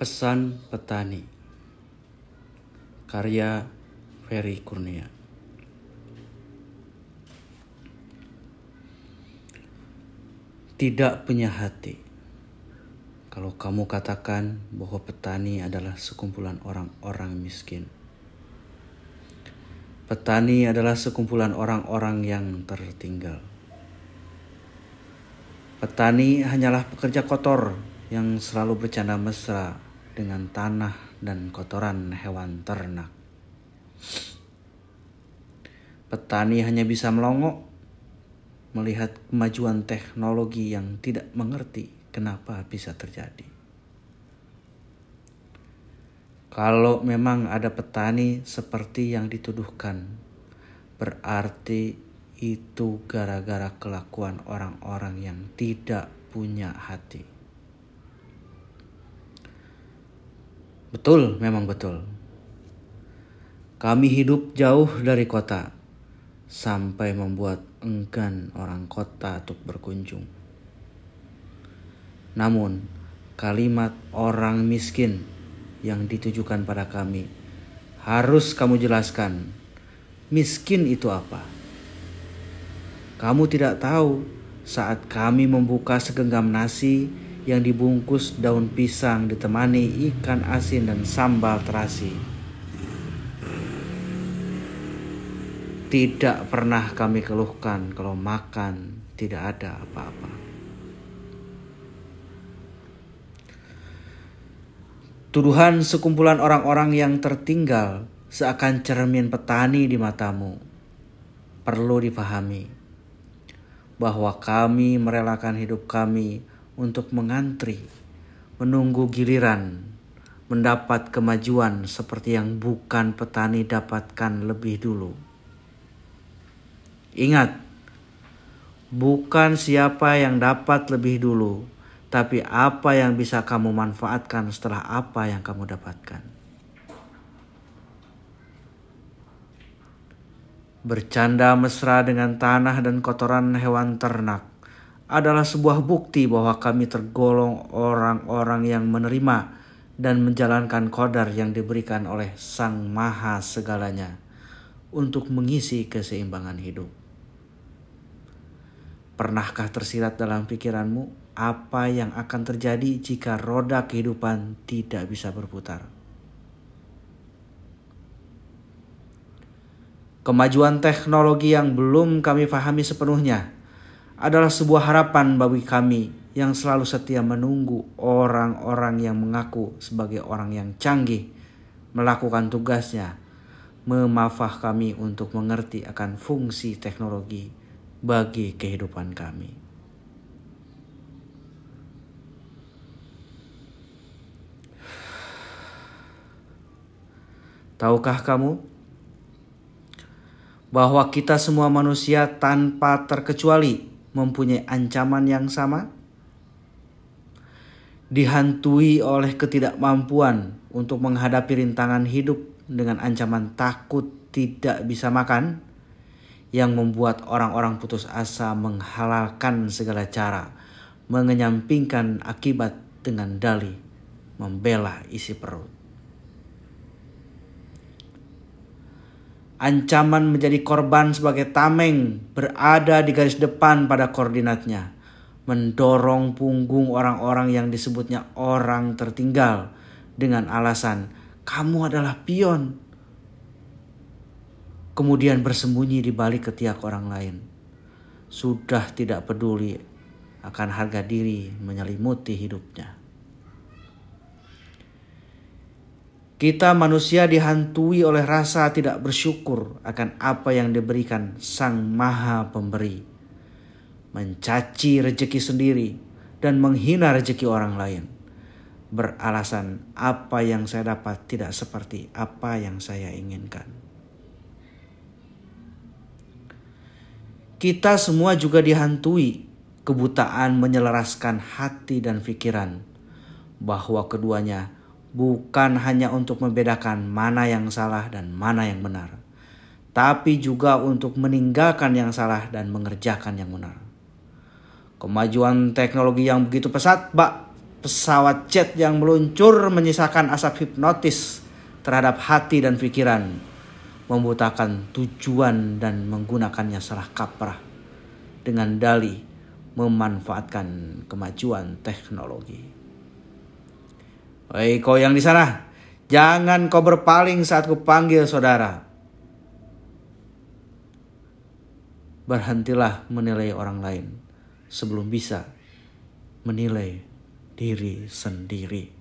Pesan Petani. Karya Ferry Kurnia. Tidak punya hati. Kalau kamu katakan bahwa petani adalah sekumpulan orang-orang miskin. Petani adalah sekumpulan orang-orang yang tertinggal. Petani hanyalah pekerja kotor yang selalu bercanda mesra dengan tanah dan kotoran hewan ternak. Petani hanya bisa melongok melihat kemajuan teknologi yang tidak mengerti kenapa bisa terjadi. Kalau memang ada petani seperti yang dituduhkan, berarti itu gara-gara kelakuan orang-orang yang tidak punya hati. Betul, memang betul. Kami hidup jauh dari kota sampai membuat enggan orang kota untuk berkunjung. Namun, kalimat orang miskin yang ditujukan pada kami harus kamu jelaskan. Miskin itu apa? Kamu tidak tahu saat kami membuka segenggam nasi yang dibungkus daun pisang ditemani ikan asin dan sambal terasi. Tidak pernah kami keluhkan kalau makan tidak ada apa-apa. Tuduhan sekumpulan orang-orang yang tertinggal seakan cermin petani di matamu. Perlu dipahami bahwa kami merelakan hidup kami untuk mengantri, menunggu giliran, mendapat kemajuan seperti yang bukan petani dapatkan lebih dulu. Ingat, bukan siapa yang dapat lebih dulu, tapi apa yang bisa kamu manfaatkan setelah apa yang kamu dapatkan. Bercanda mesra dengan tanah dan kotoran hewan ternak adalah sebuah bukti bahwa kami tergolong orang-orang yang menerima dan menjalankan kodar yang diberikan oleh Sang Maha Segalanya untuk mengisi keseimbangan hidup. Pernahkah tersirat dalam pikiranmu apa yang akan terjadi jika roda kehidupan tidak bisa berputar? Kemajuan teknologi yang belum kami pahami sepenuhnya adalah sebuah harapan bagi kami yang selalu setia menunggu orang-orang yang mengaku sebagai orang yang canggih melakukan tugasnya, memafah kami untuk mengerti akan fungsi teknologi bagi kehidupan kami. Tahukah kamu bahwa kita semua manusia tanpa terkecuali mempunyai ancaman yang sama? Dihantui oleh ketidakmampuan untuk menghadapi rintangan hidup dengan ancaman takut tidak bisa makan yang membuat orang-orang putus asa menghalalkan segala cara, mengenyampingkan akibat dengan dalih membela isi perut. Ancaman menjadi korban sebagai tameng berada di garis depan pada koordinatnya. Mendorong punggung orang-orang yang disebutnya orang tertinggal dengan alasan kamu adalah pion. Kemudian bersembunyi di balik ketiak orang lain. Sudah tidak peduli akan harga diri menyelimuti hidupnya. Kita manusia dihantui oleh rasa tidak bersyukur akan apa yang diberikan Sang Maha Pemberi. Mencaci rejeki sendiri dan menghina rejeki orang lain. Beralasan apa yang saya dapat tidak seperti apa yang saya inginkan. Kita semua juga dihantui kebutaan menyelaraskan hati dan pikiran bahwa keduanya bukan hanya untuk membedakan mana yang salah dan mana yang benar, tapi juga untuk meninggalkan yang salah dan mengerjakan yang benar. Kemajuan teknologi yang begitu pesat, Pak, pesawat jet yang meluncur menyisakan asap hipnotis terhadap hati dan pikiran, membutakan tujuan dan menggunakannya salah kaprah dengan dali memanfaatkan kemajuan teknologi. Hei kau yang di sana, jangan kau berpaling saat kupanggil saudara. Berhentilah menilai orang lain sebelum bisa menilai diri sendiri.